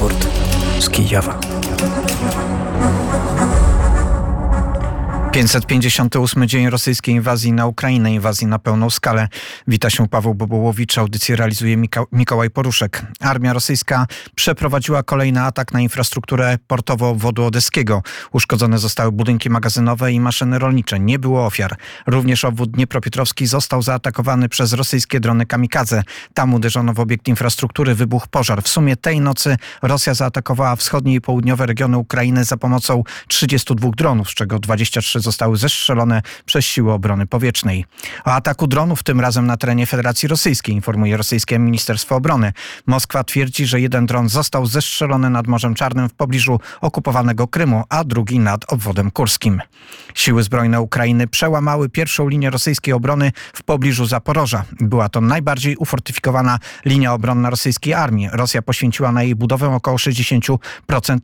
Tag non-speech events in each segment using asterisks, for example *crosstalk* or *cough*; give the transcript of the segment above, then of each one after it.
Raport z Kijowa. 558 dzień rosyjskiej inwazji na Ukrainę, inwazji na pełną skalę. Wita się Paweł Bobołowicz, audycję realizuje Mika Mikołaj Poruszek. Armia rosyjska przeprowadziła kolejny atak na infrastrukturę portowo-obwodu odeskiego. Uszkodzone zostały budynki magazynowe i maszyny rolnicze. Nie było ofiar. Również obwód Dniepropietrowski został zaatakowany przez rosyjskie drony kamikadze. Tam uderzono w obiekt infrastruktury, wybuchł pożar. W sumie tej nocy Rosja zaatakowała wschodnie i południowe regiony Ukrainy za pomocą 32 dronów, z czego 23 zostały zestrzelone przez siły obrony powietrznej. O ataku dronów tym razem na terenie Federacji Rosyjskiej informuje rosyjskie Ministerstwo Obrony. Moskwa twierdzi, że jeden dron został zestrzelony nad Morzem Czarnym w pobliżu okupowanego Krymu, a drugi nad obwodem kurskim. Siły zbrojne Ukrainy przełamały pierwszą linię rosyjskiej obrony w pobliżu Zaporoża. Była to najbardziej ufortyfikowana linia obronna rosyjskiej armii. Rosja poświęciła na jej budowę około 60%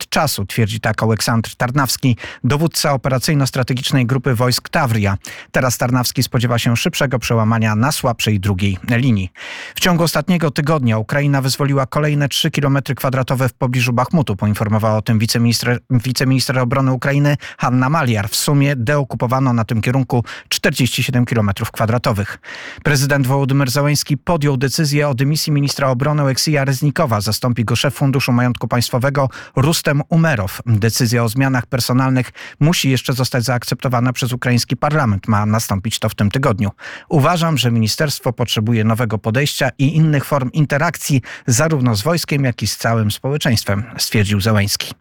czasu, twierdzi tak Aleksandr Tarnawski, dowódca operacyjno-strategiczny grupy wojsk Tawria. Teraz Tarnawski spodziewa się szybszego przełamania na słabszej drugiej linii. W ciągu ostatniego tygodnia Ukraina wyzwoliła kolejne 3 km kwadratowe w pobliżu Bachmutu. Poinformowała o tym wiceminister, wiceminister obrony Ukrainy Hanna Maliar. W sumie deokupowano na tym kierunku 47 km kwadratowych. Prezydent Wołodymyr Załęski podjął decyzję o dymisji ministra obrony Oleksija Reznikowa. Zastąpi go szef Funduszu Majątku Państwowego Rustem Umerow. Decyzja o zmianach personalnych musi jeszcze zostać zaakceptowana zaakceptowana przez ukraiński parlament. Ma nastąpić to w tym tygodniu. Uważam, że ministerstwo potrzebuje nowego podejścia i innych form interakcji zarówno z wojskiem, jak i z całym społeczeństwem, stwierdził Zełański.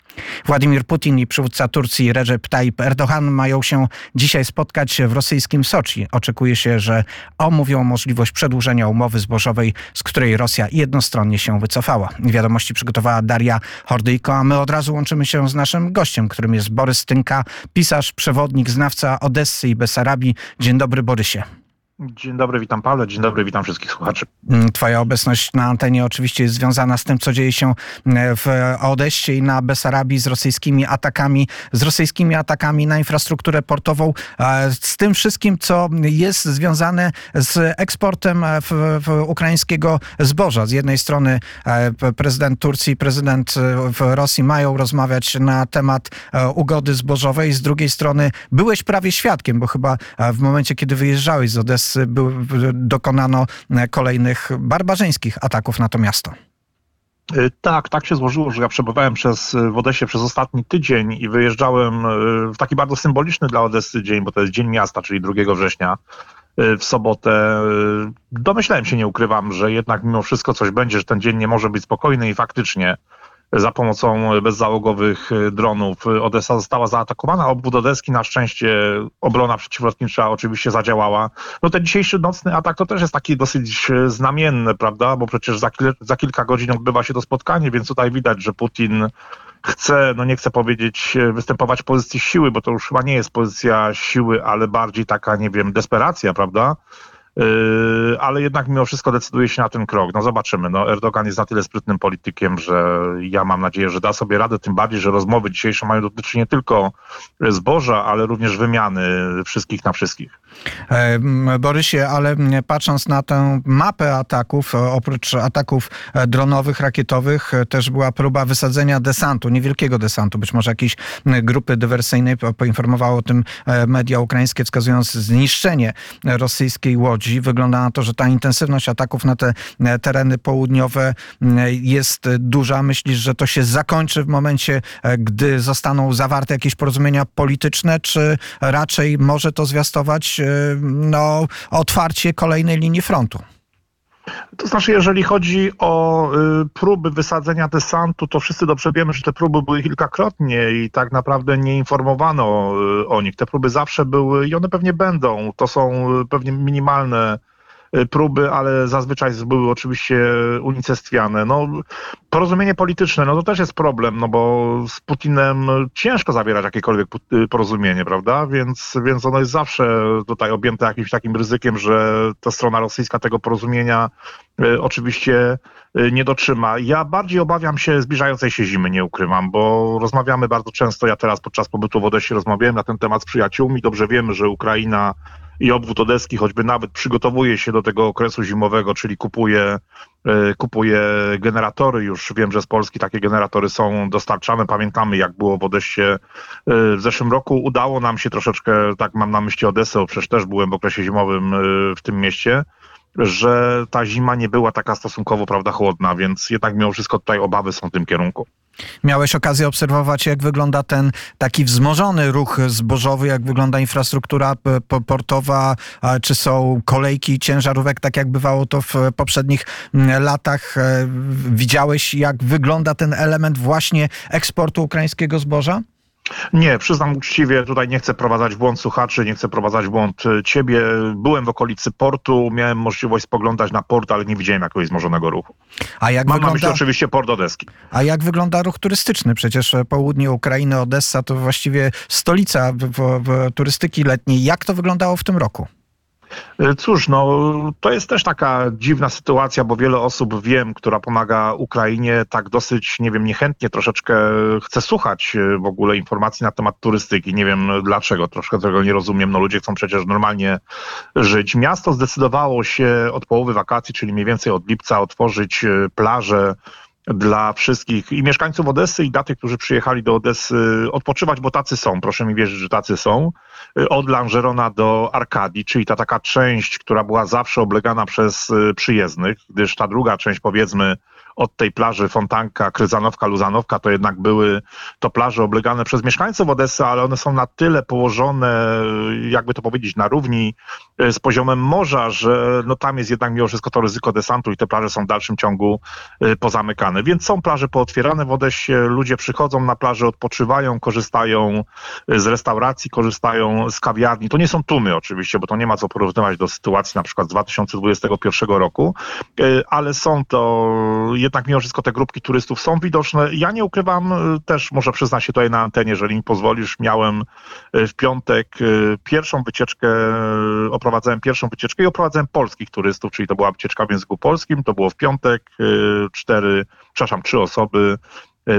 Władimir Putin i przywódca Turcji Recep Tayyip Erdogan mają się dzisiaj spotkać w rosyjskim Soczi. Oczekuje się, że omówią możliwość przedłużenia umowy zbożowej, z której Rosja jednostronnie się wycofała. Wiadomości przygotowała Daria Hordyjko, a my od razu łączymy się z naszym gościem, którym jest Borys Tynka, pisarz, przewodnik, znawca Odessy i Besarabii. Dzień dobry Borysie. Dzień dobry, witam Paweł, dzień dobry, witam wszystkich słuchaczy. Mm, twoja obecność na antenie oczywiście jest związana z tym, co dzieje się mm, w Odeście i na Besarabii z rosyjskimi atakami, z rosyjskimi atakami na infrastrukturę portową, z tym wszystkim, co jest związane z eksportem e, w, w ukraińskiego zboża. Z jednej strony e, prezydent Turcji, prezydent e, w Rosji mają rozmawiać na temat ugody zbożowej, z drugiej strony byłeś prawie świadkiem, bo chyba w momencie, kiedy wyjeżdżałeś z Odessy, był, dokonano kolejnych barbarzyńskich ataków na to miasto. Y, tak, tak się złożyło, że ja przebywałem przez, w Odesie przez ostatni tydzień i wyjeżdżałem w taki bardzo symboliczny dla Odessy dzień, bo to jest Dzień Miasta, czyli 2 września w sobotę. Domyślałem się, nie ukrywam, że jednak mimo wszystko coś będzie, że ten dzień nie może być spokojny i faktycznie za pomocą bezzałogowych dronów. Odessa została zaatakowana, obwód odeski na szczęście obrona przeciwlotnicza oczywiście zadziałała. No ten dzisiejszy nocny atak to też jest taki dosyć znamienny, prawda, bo przecież za, kil za kilka godzin odbywa się to spotkanie, więc tutaj widać, że Putin chce, no nie chcę powiedzieć, występować w pozycji siły, bo to już chyba nie jest pozycja siły, ale bardziej taka, nie wiem, desperacja, prawda? Yy, ale jednak mimo wszystko decyduje się na ten krok. No zobaczymy. No, Erdogan jest na tyle sprytnym politykiem, że ja mam nadzieję, że da sobie radę, tym bardziej, że rozmowy dzisiejsze mają dotyczyć nie tylko zboża, ale również wymiany wszystkich na wszystkich. E, Borysie, ale patrząc na tę mapę ataków, oprócz ataków e, dronowych, rakietowych, e, też była próba wysadzenia desantu, niewielkiego desantu, być może jakiejś grupy dywersyjnej. Poinformowało o tym media ukraińskie, wskazując zniszczenie rosyjskiej łodzi. Wygląda na to, że ta intensywność ataków na te tereny południowe jest duża. Myślisz, że to się zakończy w momencie, gdy zostaną zawarte jakieś porozumienia polityczne, czy raczej może to zwiastować no, otwarcie kolejnej linii frontu. To znaczy, jeżeli chodzi o y, próby wysadzenia desantu, to wszyscy dobrze wiemy, że te próby były kilkakrotnie i tak naprawdę nie informowano y, o nich. Te próby zawsze były i one pewnie będą. To są y, pewnie minimalne próby, ale zazwyczaj były oczywiście unicestwiane. No, porozumienie polityczne, no to też jest problem, no bo z Putinem ciężko zawierać jakiekolwiek y, porozumienie, prawda? Więc, więc ono jest zawsze tutaj objęte jakimś takim ryzykiem, że ta strona rosyjska tego porozumienia y, oczywiście nie dotrzyma. Ja bardziej obawiam się zbliżającej się zimy, nie ukrywam, bo rozmawiamy bardzo często, ja teraz podczas pobytu w Odessie rozmawiałem na ten temat z przyjaciółmi, dobrze wiemy, że Ukraina i obwód odeski choćby nawet przygotowuje się do tego okresu zimowego, czyli kupuje, kupuje generatory. Już wiem, że z Polski takie generatory są dostarczane. Pamiętamy, jak było w Odesie w zeszłym roku. Udało nam się troszeczkę, tak mam na myśli Odesę, przecież też byłem w okresie zimowym w tym mieście że ta zima nie była taka stosunkowo prawda chłodna, więc jednak mimo wszystko tutaj obawy są w tym kierunku. Miałeś okazję obserwować, jak wygląda ten taki wzmożony ruch zbożowy, jak wygląda infrastruktura portowa, czy są kolejki ciężarówek, tak jak bywało to w poprzednich latach. E, widziałeś, jak wygląda ten element właśnie eksportu ukraińskiego zboża? Nie, przyznam uczciwie, tutaj nie chcę prowadzać w błąd słuchaczy, nie chcę prowadzać w błąd e, ciebie. Byłem w okolicy portu, miałem możliwość spoglądać na port, ale nie widziałem jakiegoś wzmożonego ruchu. A jak Mam wygląda... na myśli oczywiście port Odeski. A jak wygląda ruch turystyczny? Przecież południe Ukrainy, Odessa to właściwie stolica w, w turystyki letniej. Jak to wyglądało w tym roku? E, cóż, no to jest też taka dziwna sytuacja, bo wiele osób wiem, która pomaga Ukrainie, tak dosyć, nie wiem, niechętnie troszeczkę chce słuchać e, w ogóle informacji na temat turystyki. Nie wiem dlaczego, troszkę tego nie rozumiem. No ludzie chcą przecież normalnie żyć. Miasto zdecydowało się od połowy wakacji, czyli mniej więcej od lipca, otworzyć e, plaże dla wszystkich i mieszkańców Odessy i dla tych, którzy przyjechali do Odessy odpoczywać, bo tacy są, proszę mi wierzyć, że tacy są, od Langerona do Arkadii, czyli ta taka część, która była zawsze oblegana przez y, przyjezdnych, gdyż ta druga część powiedzmy od tej plaży Fontanka, Kryzanowka, Luzanowka, to jednak były to plaże oblegane przez mieszkańców Odessy, ale one są na tyle położone, jakby to powiedzieć, na równi z poziomem morza, że no tam jest jednak mimo wszystko to ryzyko desantu i te plaże są w dalszym ciągu pozamykane. Więc są plaże pootwierane w Odessie, ludzie przychodzą na plażę, odpoczywają, korzystają z restauracji, korzystają z kawiarni. To nie są tłumy oczywiście, bo to nie ma co porównywać do sytuacji na przykład z 2021 roku, ale są to jednak mimo wszystko te grupki turystów są widoczne. Ja nie ukrywam, y, też może przyznać się tutaj na antenie, jeżeli mi pozwolisz, miałem y, w piątek pierwszą wycieczkę, oprowadzałem pierwszą wycieczkę i oprowadzałem polskich turystów, czyli to była wycieczka w języku polskim, to było w piątek, cztery, przepraszam, trzy osoby,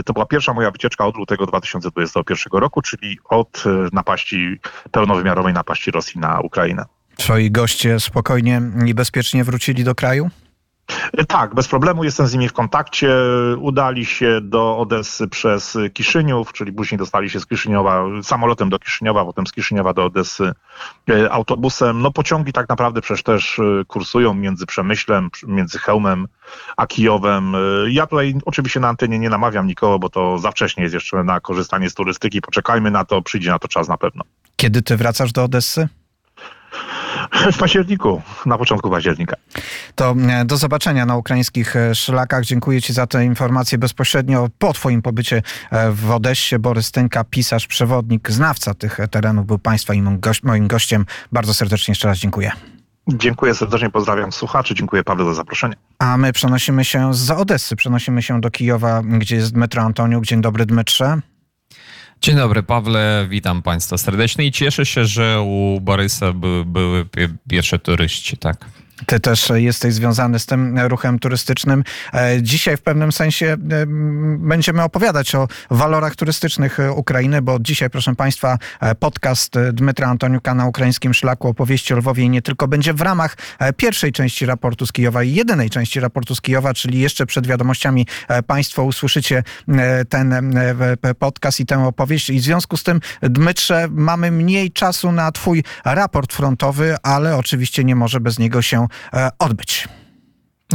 to była pierwsza moja wycieczka od lutego 2021 roku, czyli od napaści, pełnowymiarowej napaści Rosji na Ukrainę. Twoi goście spokojnie i bezpiecznie wrócili do kraju? Tak, bez problemu jestem z nimi w kontakcie. Udali się do Odessy przez Kiszyniów, czyli później dostali się z Kiszyniowa samolotem do Kiszyniowa, potem z Kiszyniowa do Odessy e, autobusem. No pociągi tak naprawdę przecież też e, kursują między Przemyślem, między Chełmem a Kijowem. E, ja tutaj oczywiście na antenie nie namawiam nikogo, bo to za wcześnie jest jeszcze na korzystanie z turystyki. Poczekajmy na to, przyjdzie na to czas na pewno. Kiedy ty wracasz do Odessy? W październiku, na początku października. To e, do zobaczenia na ukraińskich e, szlakach. Dziękuję Ci za te informacje bezpośrednio po Twoim pobycie e, w Odessie. Borys Tynka, pisarz, przewodnik, znawca tych terenów, był Państwa i moim gościem. Bardzo serdecznie jeszcze raz dziękuję. Dziękuję serdecznie, pozdrawiam słuchaczy, dziękuję Paweł za zaproszenie. A my przenosimy się z Odessy, przenosimy się do Kijowa, gdzie jest Dmytro Antoniuk. Dzień dobry Dmytrze. Dzień dobry, Pawle, witam Państwa serdecznie i cieszę się, że u Borysa by, były pierwsze turyści, tak. Ty też jesteś związany z tym ruchem turystycznym. E, dzisiaj w pewnym sensie e, będziemy opowiadać o walorach turystycznych Ukrainy, bo dzisiaj, proszę Państwa, e, podcast Dmytra Antoniuka na ukraińskim szlaku opowieści o Lwowie nie tylko będzie w ramach pierwszej części raportu z Kijowa i jedynej części raportu z Kijowa, czyli jeszcze przed wiadomościami Państwo usłyszycie ten podcast i tę opowieść. I w związku z tym, Dmytrze, mamy mniej czasu na Twój raport frontowy, ale oczywiście nie może bez niego się E, odbyć.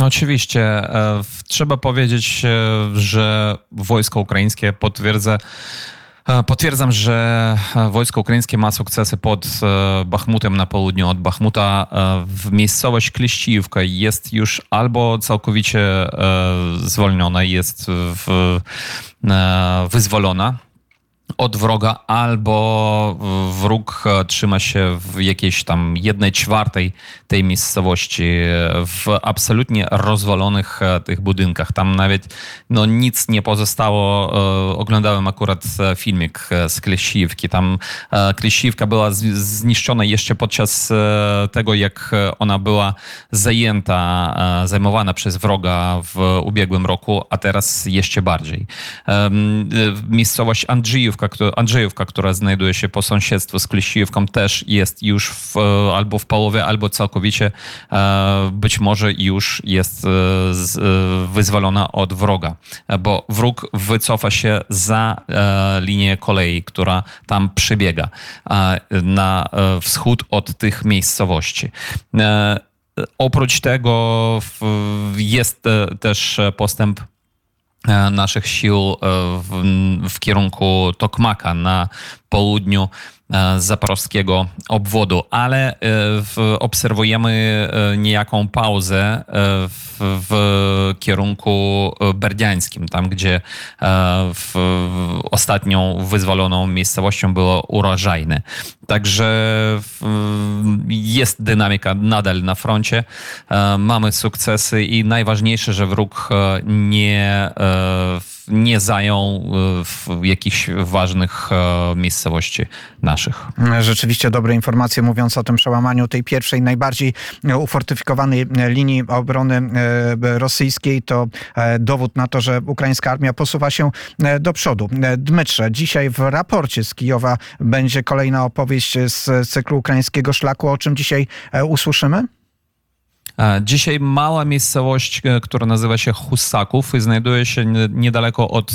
Oczywiście. E, trzeba powiedzieć, e, że wojsko ukraińskie potwierdza Potwierdzam, że wojsko ukraińskie ma sukcesy pod Bachmutem na południu od Bachmuta. W miejscowość Kliściówka jest już albo całkowicie zwolniona, jest w, wyzwolona od wroga, albo wróg trzyma się w jakiejś tam jednej czwartej tej miejscowości, w absolutnie rozwalonych e, tych budynkach. Tam nawet no, nic nie pozostało. E, oglądałem akurat e, filmik z Klesiwki. Tam Klesiwka była zniszczona jeszcze podczas tego, jak ona była zajęta, zajmowana przez wroga w ubiegłym roku, a teraz jeszcze bardziej. Miejscowość Andrzejówka Andrzejówka, Andrzejówka, która znajduje się po sąsiedztwu z Klesiówką, też jest już w, albo w połowie, albo całkowicie być może już jest wyzwolona od wroga, bo wróg wycofa się za linię kolei, która tam przebiega na wschód od tych miejscowości. Oprócz tego jest też postęp e, naszych sił e, w, w kierunku Tokmaka na południu E, zaporowskiego obwodu, ale e, obserwujemy e, niejaką pauzę w, w kierunku berdiańskim, tam gdzie w, ostatnią wyzwoloną miejscowością było Urożajne. Także jest dynamika nadal na froncie, mamy sukcesy i najważniejsze, że wróg nie nie zajął e, w jakichś ważnych e, miejscowości naszych. Rzeczywiście dobre informacje mówiąc o tym przełamaniu tej pierwszej, najbardziej ufortyfikowanej linii obrony e, rosyjskiej. To dowód na to, że ukraińska armia posuwa się do przodu. Dmytrze, dzisiaj w raporcie z Kijowa będzie kolejna opowieść z cyklu ukraińskiego szlaku. O czym dzisiaj usłyszymy? Dzisiaj mała miejscowość, e, która nazywa się Husaków i znajduje się niedaleko od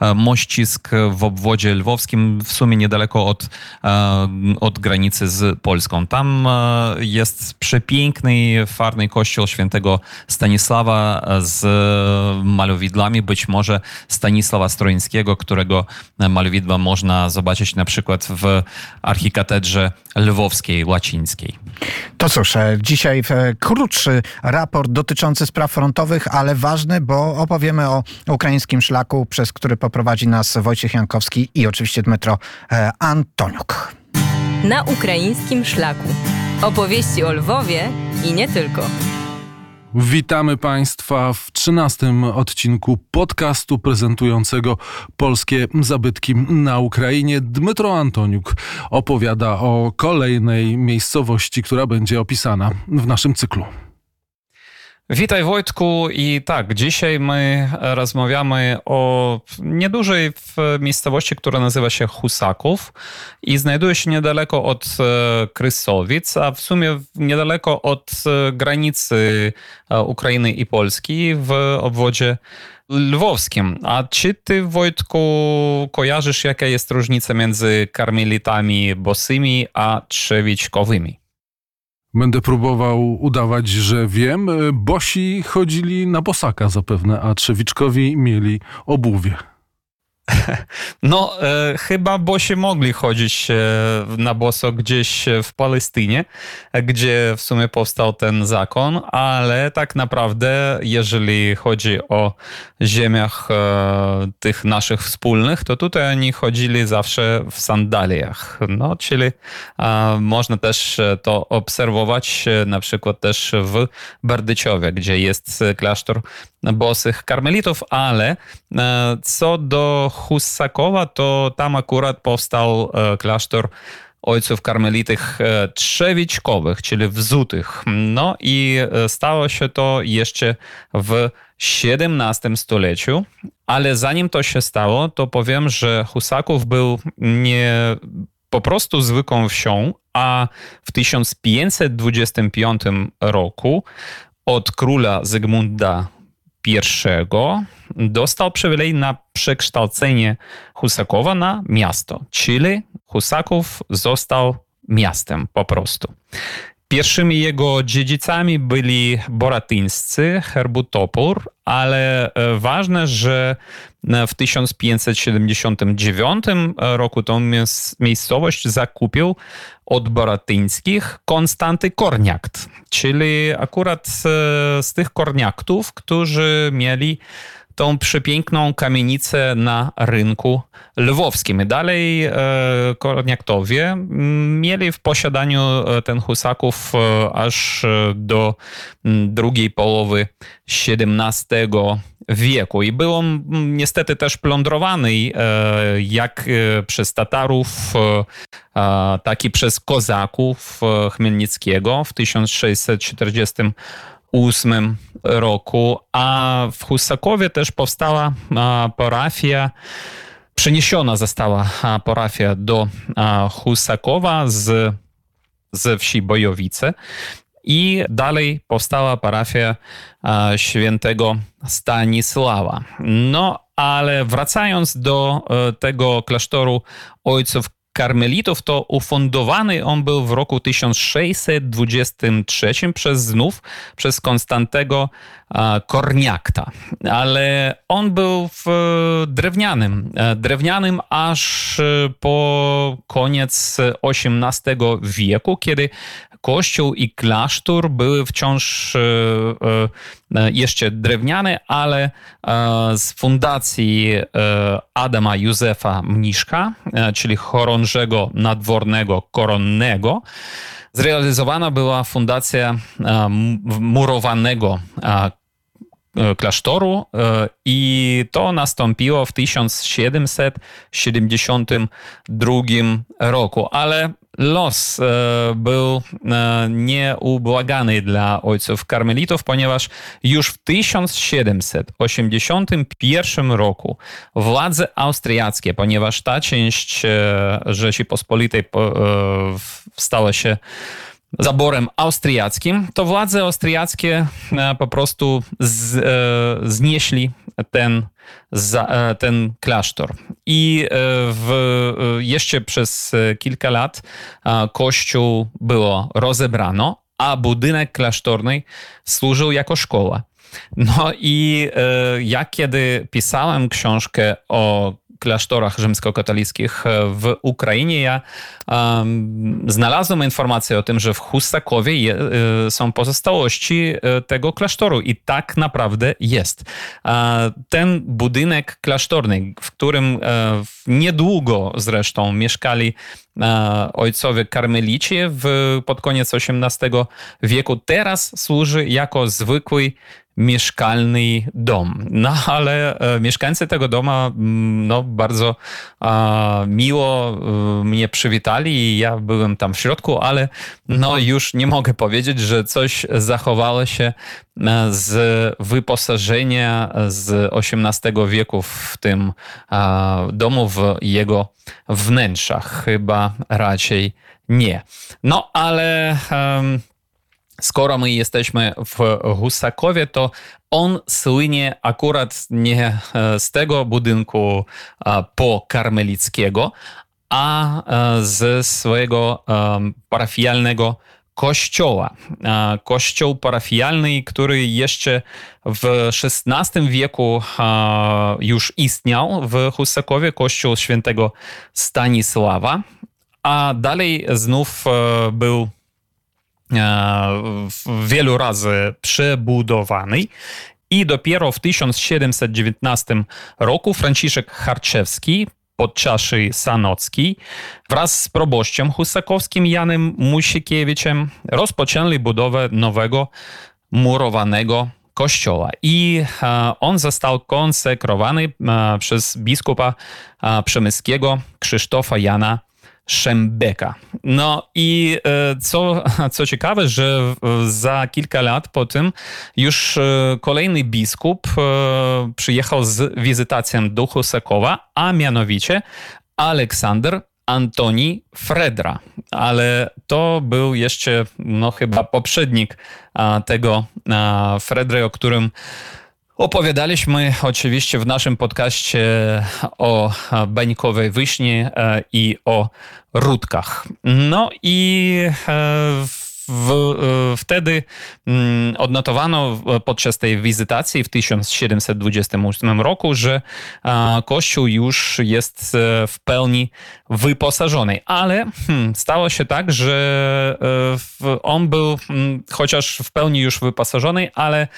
e, mościsk w obwodzie lwowskim, w sumie niedaleko od, e, od granicy z Polską. Tam jest przepiękny, farny kościół świętego Stanisława z malowidłami, być może Stanisława Stroińskiego, którego malowidła można zobaczyć na przykład w archikatedrze lwowskiej, łacińskiej. To cóż, dzisiaj krótko krótszy raport dotyczący spraw frontowych, ale ważny, bo opowiemy o ukraińskim szlaku, przez który poprowadzi nas Wojciech Jankowski i oczywiście Dmytro e, Antoniuk. Na ukraińskim szlaku. Opowieści o Lwowie i nie tylko. Witamy Państwa w trzynastym odcinku podcastu prezentującego polskie zabytki na Ukrainie. Dmytro Antoniuk opowiada o kolejnej miejscowości, która będzie opisana w naszym cyklu. Witaj Wojtku i tak, dzisiaj my rozmawiamy o niedużej miejscowości, która nazywa się Husaków i znajduje się niedaleko od e, Krysowic, a w sumie niedaleko od e, granicy e, Ukrainy i Polski w obwodzie lwowskim. A czy ty, Wojtku, kojarzysz, jaka jest różnica między karmelitami bosymi a trzewiczkowymi? Będę próbował udawać, że wiem. Bosi chodzili na bosaka zapewne, a Trzewiczkowi mieli obuwie. *laughs* No, e, chyba bosie mogli chodzić e, na boso gdzieś w Palestynie, gdzie w sumie powstał ten zakon, ale tak naprawdę, jeżeli chodzi o ziemiach e, tych naszych wspólnych, to tutaj oni chodzili zawsze w sandaliach. No, czyli e, można też to obserwować e, na przykład też w Berdyciowie, gdzie jest klasztor bosych karmelitów, ale e, co do Hussakowa, to tam akurat powstał e, klasztor ojców karmelitych e, trzewiczkowych, czyli wzutych. No i stało się to jeszcze w XVII stuleciu, ale zanim to się stało, to powiem, że Husaków był nie po prostu zwykłą wsią, a w 1525 roku od króla Zygmunta dostał przywilej na przekształcenie Husakowa na miasto, czyli Husaków został miastem po prostu. Pierwszymi jego dziedzicami byli boratyńscy, herbutopór, ale e, ważne, że e, w 1579 roku tą miejscowość zakupił od boratyńskich Konstanty Korniakt, czyli akurat e, z tych korniaktów, którzy mieli tą przepiękną kamienicę na rynku lwowskim. Dalej e, Korniaktowie mieli w posiadaniu e, ten Husaków e, aż do drugiej połowy XVII wieku i był on niestety też plądrowany jak przez Tatarów, tak i przez Kozaków Chmielnickiego w 1640 1908 roku, a w Husakowie też powstała parafia przeniesiona została parafia do Husakowa z, ze wsi Bojowice. I dalej powstała parafia świętego Stanisława. No, ale wracając do tego klasztoru ojców karmelitów, to ufundowany on był w roku 1623 przez znów przez Konstantego Korniakta. Ale on był w drewnianym, drewnianym aż po koniec XVIII wieku, kiedy kościół i klasztor były wciąż e, e, jeszcze drewniane, ale e, z fundacji Adama Józefa Mniszka, czyli chorążego nadwornego koronnego, zrealizowana była fundacja murowanego klasztoru i to nastąpiło w 1772 roku, ale los e, był e, nieubłagany dla ojców karmelitów, ponieważ już w 1781 roku władze austriackie, ponieważ ta część e, Rzeczypospolitej stała się zaborem austriackim, to władze austriackie po prostu z, znieśli ten, ten klasztor. I w, jeszcze przez kilka lat kościół było rozebrano, a budynek klasztorny służył jako szkoła. No i ja kiedy pisałem książkę o klasztorach rzymskokatolickich w Ukrainie, ja um, znalazłem informację o tym, że w Husakowie je, y, są pozostałości y, tego klasztoru i tak naprawdę jest. ten budynek klasztorny, w którym e, niedługo zresztą mieszkali e, ojcowie karmelici w, pod koniec XVIII wieku, teraz służy jako zwykły mieszkalny dom. No ale e, mieszkańcy tego doma mm, no, bardzo a, miło e, mnie przywitali i ja byłem tam w środku, ale no już nie mogę powiedzieć, że coś zachowało się e, z wyposażenia z XVIII wieku w tym a, domu, w jego wnętrzach. Chyba raczej nie. No ale... skoro my jesteśmy w Husakowie, to on słynie akurat nie e, z tego budynku e, po Karmelickiego, a e, ze swojego parafialnego kościoła. Kościół parafialny, który jeszcze w XVI wieku już istniał w Husakowie, kościół świętego Stanisława, a dalej znów był wielu razy przebudowany. I dopiero w 1719 roku Franciszek Harczewski podczaszy Sanocki wraz z proboszczem husakowskim Janem Musikiewiczem rozpoczęli budowę nowego murowanego kościoła. I on został konsekrowany przez biskupa przemyskiego Krzysztofa Jana Szembeka. No i e, co, *laughs* co ciekawe, że za kilka lat po tym już e, kolejny biskup e, przyjechał z wizytacją do Husakowa, a mianowicie Aleksander Antoni Fredra, ale to był jeszcze no, chyba poprzednik tego Fredry, o którym Opowiadaliśmy oczywiście w naszym podcaście o bańkowej wiśni i o rudkach. No i w w, e, wtedy mm, odnotowano podczas tej wizytacji w 1728 roku, że kościół już jest e, w pełni wyposażony. Ale hmm, stało się tak, że e, on był hmm, chociaż w pełni już wyposażony, ale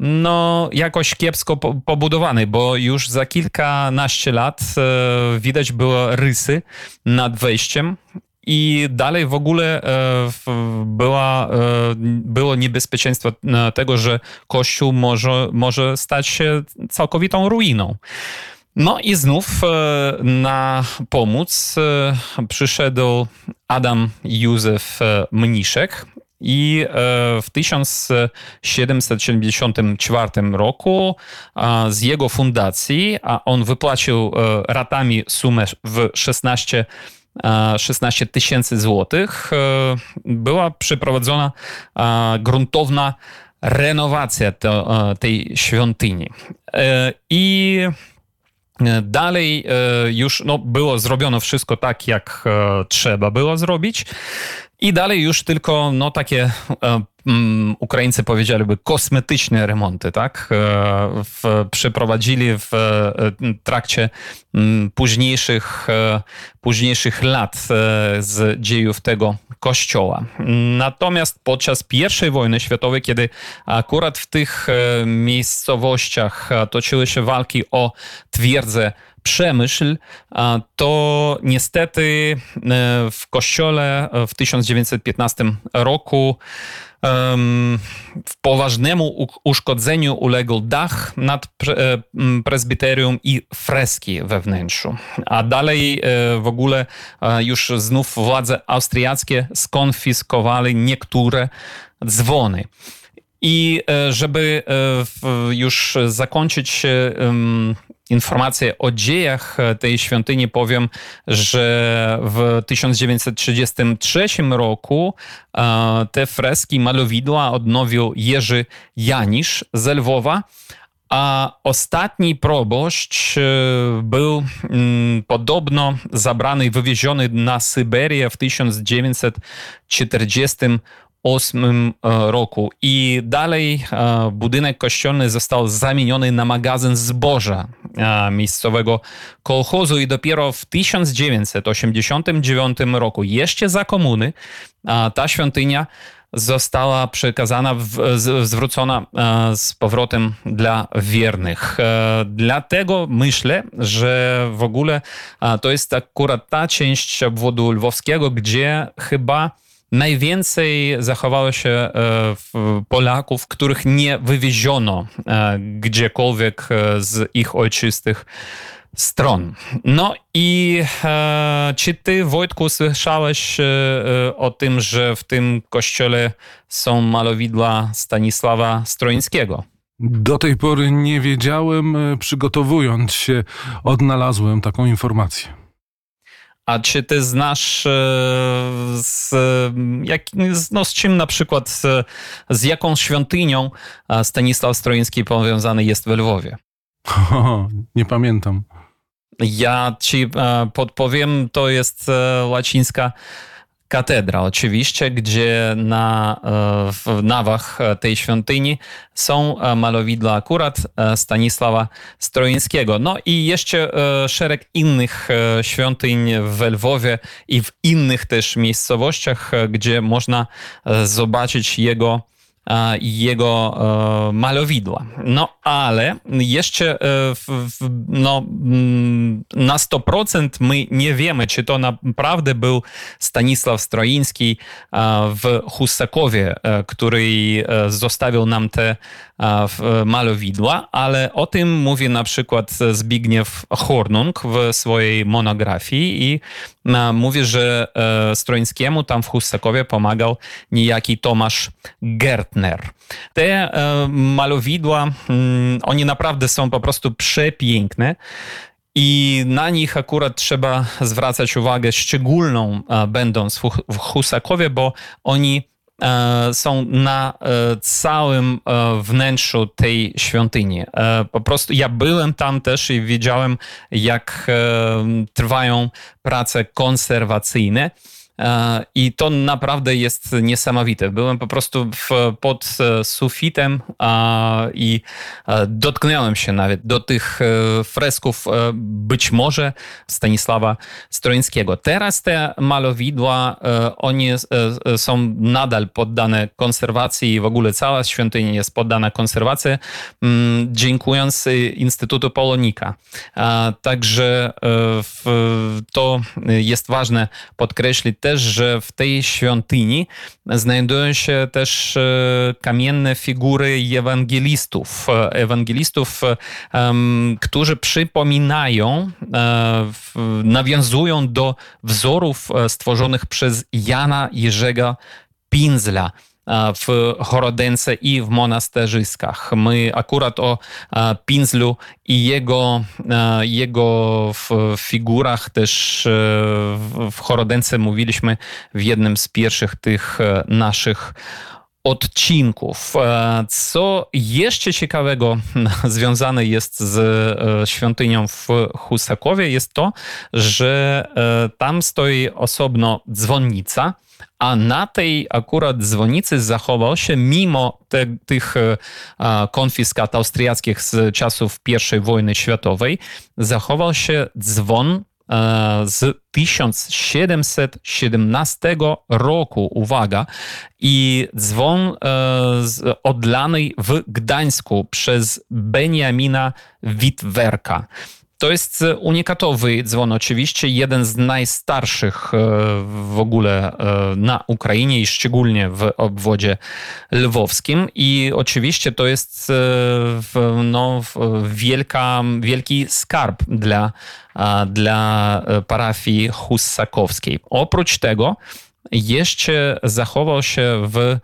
no jakoś kiepsko pobudowany, bo już za kilkanaście lat widać było rysy nad wejściem i dalej w ogóle e, była, e, było niebezpieczeństwo e, tego, że Kościół może, może stać się całkowitą ruiną. No i znów na pomóc przyszedł Adam Józef Mniszek I w 1774 roku z jego fundacji, a on wypłacił ratami sumę w 16 16 tysięcy złotych, była przeprowadzona gruntowna renowacja to, tej świątyni. I Dalej już no, było zrobione wszystko tak, jak trzeba było zrobić. I dalej już tylko no, takie um, Ukraińcy powiedzieliby kosmetyczne remonty, tak? W, przeprowadzili w trakcie um, późniejszych, późniejszych lat z dziejów tego kościoła. Natomiast podczas I wojny światowej, kiedy akurat w tych miejscowościach toczyły się walki o twierdzę Przemyśl, to niestety w kościole w 1915 roku w poważnemu uszkodzeniu uległ dach nad prezbiterium i freski we wnętrzu. A dalej w ogóle już znów władze austriackie skonfiskowali niektóre dzwony. I żeby już zakończyć informacje o dziejach tej świątyni, powiem, że w 1933 roku te freski, malowidła odnowił Jerzy Janisz z Lwowa. A ostatni proboszcz był podobno zabrany i wywieziony na Syberię w 1940 2008 e, roku i dalej e, budynek kościelny został zamieniony na magazyn zboża e, miejscowego kolchozu i dopiero w 1989 roku, jeszcze za komuny, ta świątynia została przekazana, zwrócona z powrotem dla wiernych. Dlatego myślę, że w ogóle to jest akurat ta część obwodu lwowskiego, gdzie chyba najwięcej zachowało się e, Polaków, których nie wywieziono e, gdziekolwiek e, z ich ojczystych stron. No i czy ty, Wojtku, słyszałeś o tym, że w tym kościele są malowidła Stanisława Stroińskiego? Do tej pory nie wiedziałem, przygotowując się, odnalazłem taką informację. A czy ty znasz e, z, jak, no z czym na przykład z, z jaką świątynią Stanisław Stroiński powiązany jest w Lwowie? O, nie pamiętam. Ja ci e, podpowiem, to jest e, łacińska katedra, oczywiście, gdzie na, e, w nawach tej świątyni są e, malowidła akurat e, Stanisława Stroińskiego. No i jeszcze szereg innych świątyń w Lwowie i w innych też miejscowościach, gdzie można zobaczyć jego jego e, malowidła. No ale jeszcze e, no, mm, na 100% my nie wiemy, czy to naprawdę był Stanisław Stroiński w Husakowie, e, który zostawił nam te malowidła, ale o tym mówi na przykład Zbigniew Hornung w swojej monografii i mówi, że Stroińskiemu tam w Husakowie pomagał niejaki Tomasz Gertner. Te malowidła, mm, oni naprawdę są po prostu przepiękne. I na nich akurat trzeba zwracać uwagę szczególną, będąc w Husakowie, bo oni E, są na e, całym e, wnętrzu tej świątyni. Po prostu ja byłem tam też i wiedziałem, jak trwają prace konserwacyjne. I to naprawdę jest niesamowite. Byłem po prostu w, pod e, sufitem i e, dotknąłem się nawet do tych e, fresków być może Stanisława Stroińskiego. Teraz te malowidła, one są nadal poddane konserwacji i w ogóle cała świątynia jest poddana konserwacji mm, dziękując Instytutu Polonika. Także to jest ważne podkreślić też, że w tej świątyni znajdują się też e, kamienne figury ewangelistów. E, ewangelistów, którzy przypominają, e, nawiązują do wzorów stworzonych przez Jana Jerzego Pinzla. W Chorodence i w monasterzyskach. My akurat o Pinzlu i jego, jego figurach też w Chorodence mówiliśmy w jednym z pierwszych tych naszych odcinków. E, co jeszcze ciekawego *laughs* związane jest z e, świątynią w Husakowie jest to, że e, tam stoi osobno dzwonnica, a na tej akurat dzwonicy zachował się, mimo te, tych konfiskat austriackich z czasów I wojny światowej, zachował się dzwon z 1717 roku, uwaga, i dzwon odlany w Gdańsku przez Beniamina Witwerka. To jest unikatowy dzwon, oczywiście, jeden z najstarszych e, w ogóle e, na Ukrainie i szczególnie w obwodzie lwowskim. I oczywiście to jest e, no, wielka, wielki skarb dla, dla parafii hussakowskiej. Oprócz tego, jeszcze zachował się w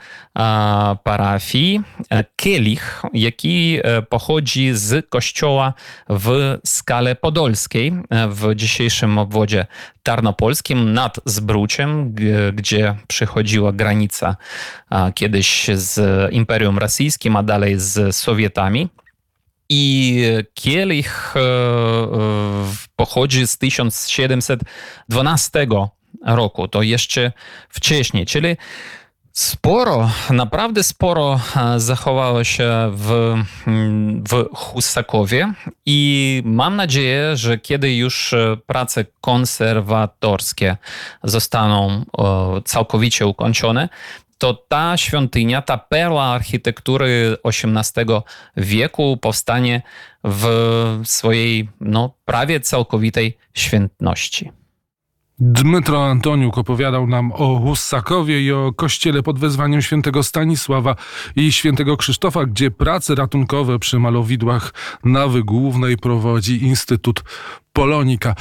parafii e, kielich, jaki e, pochodzi z kościoła w Skale Podolskiej e, w dzisiejszym obwodzie tarnopolskim nad Zbruciem, gdzie przychodziła granica kiedyś z Imperium Rosyjskim, a dalej z Sowietami. I kielich pochodzi z 1712 roku, to jeszcze wcześniej, czyli sporo, naprawdę sporo e, zachowało się w, w Husakowie i mam nadzieję, że kiedy już e, prace konserwatorskie zostaną całkowicie ukończone, to ta świątynia, ta perła architektury XVIII wieku powstanie w swojej no, prawie całkowitej świętności. Dmytro Antoniuk opowiadał nam o Hussakowie i o kościele pod wezwaniem świętego Stanisława i świętego Krzysztofa, gdzie prace ratunkowe przy malowidłach nawy głównej prowadzi Instytut Polonika.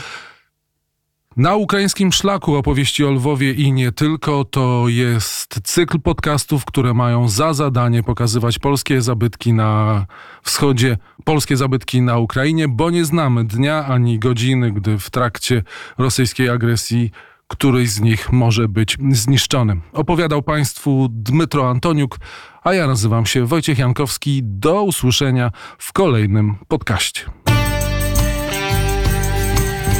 Na ukraińskim szlaku opowieści o Lwowie i nie tylko to jest cykl podcastów, które mają za zadanie pokazywać polskie zabytki na wschodzie, polskie zabytki na Ukrainie, bo nie znamy dnia ani godziny, gdy w trakcie rosyjskiej agresji któryś z nich może być zniszczony. Opowiadał Państwu Dmytro Antoniuk, a ja nazywam się Wojciech Jankowski. Do usłyszenia w kolejnym podcaście.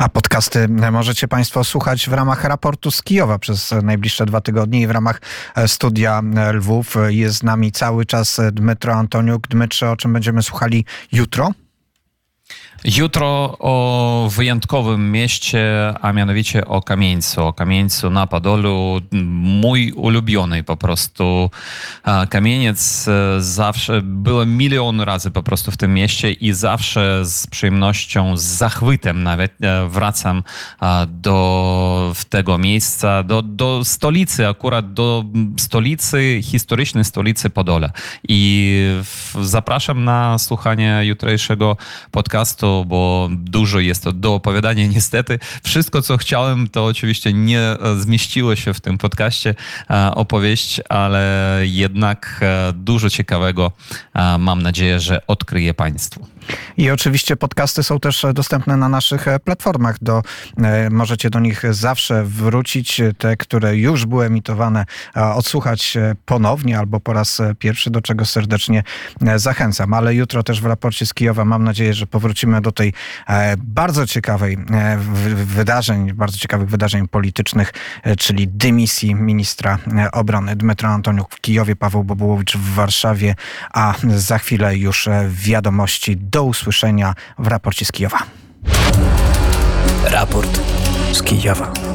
A podcasty możecie Państwo słuchać w ramach raportu z Kijowa przez najbliższe dwa tygodnie i w ramach e, studia e, Lwów. Jest z nami cały czas Dmytro Antoniuk. Dmytrze, o czym będziemy słuchali jutro? Jutro o wyjątkowym mieście, a mianowicie o Kamieńcu. O Kamieńcu na Podolu, mój ulubiony po prostu kamieniec. E, zawsze byłem milion razy po prostu w tym mieście i zawsze z przyjemnością, z zachwytem nawet e, wracam do tego miejsca, do, do stolicy, akurat do stolicy, historycznej stolicy Podola. I zapraszam na słuchanie jutrzejszego podcastu bo dużo jest to do opowiadania. *laughs* Niestety, wszystko, co chciałem, to oczywiście nie e, zmieściło się w tym podcaście e, opowieść, ale jednak e, dużo ciekawego mam nadzieję, że odkryję Państwu. I oczywiście podcasty są też dostępne na naszych platformach. Do, możecie do nich zawsze wrócić. Te, które już były emitowane, odsłuchać ponownie albo po raz pierwszy, do czego serdecznie zachęcam. Ale jutro też w raporcie z Kijowa mam nadzieję, że powrócimy do tej e, bardzo ciekawej e, wydarzeń, bardzo ciekawych wydarzeń politycznych, e, czyli dymisji ministra obrony Dmytro Antoniuk w Kijowie, Paweł Bobułowicz w Warszawie, a za chwilę już wiadomości do usłyszenia w raporcie z Kijowa. Raport z Kijowa.